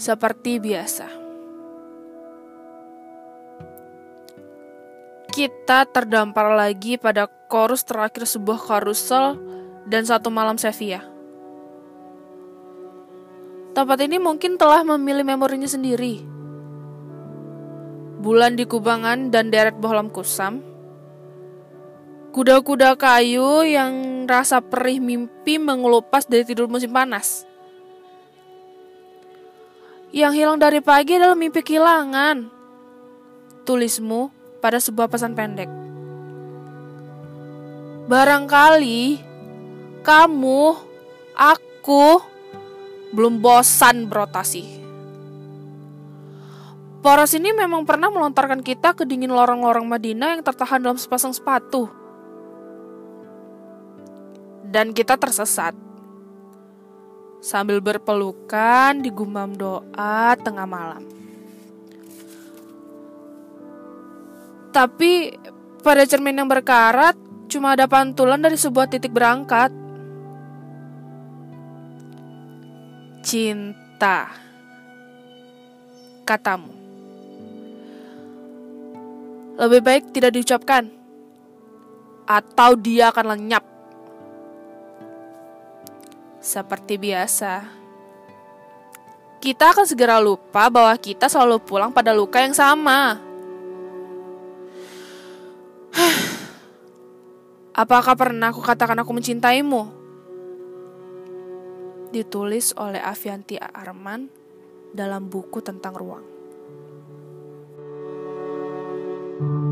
Seperti biasa. Kita terdampar lagi pada chorus terakhir sebuah karusel dan satu malam Sevilla. Tempat ini mungkin telah memilih memorinya sendiri. Bulan di kubangan dan deret bohlam kusam. Kuda-kuda kayu yang rasa perih mimpi mengelupas dari tidur musim panas. Yang hilang dari pagi adalah mimpi kehilangan. Tulismu pada sebuah pesan pendek. Barangkali kamu, aku, belum bosan berotasi. Poros ini memang pernah melontarkan kita ke dingin lorong-lorong Madinah yang tertahan dalam sepasang sepatu. Dan kita tersesat sambil berpelukan di gumam doa tengah malam. Tapi pada cermin yang berkarat cuma ada pantulan dari sebuah titik berangkat. Cinta, katamu. Lebih baik tidak diucapkan, atau dia akan lenyap seperti biasa. Kita akan segera lupa bahwa kita selalu pulang pada luka yang sama. Apakah pernah aku katakan aku mencintaimu? Ditulis oleh Avianti Arman dalam buku tentang ruang. thank you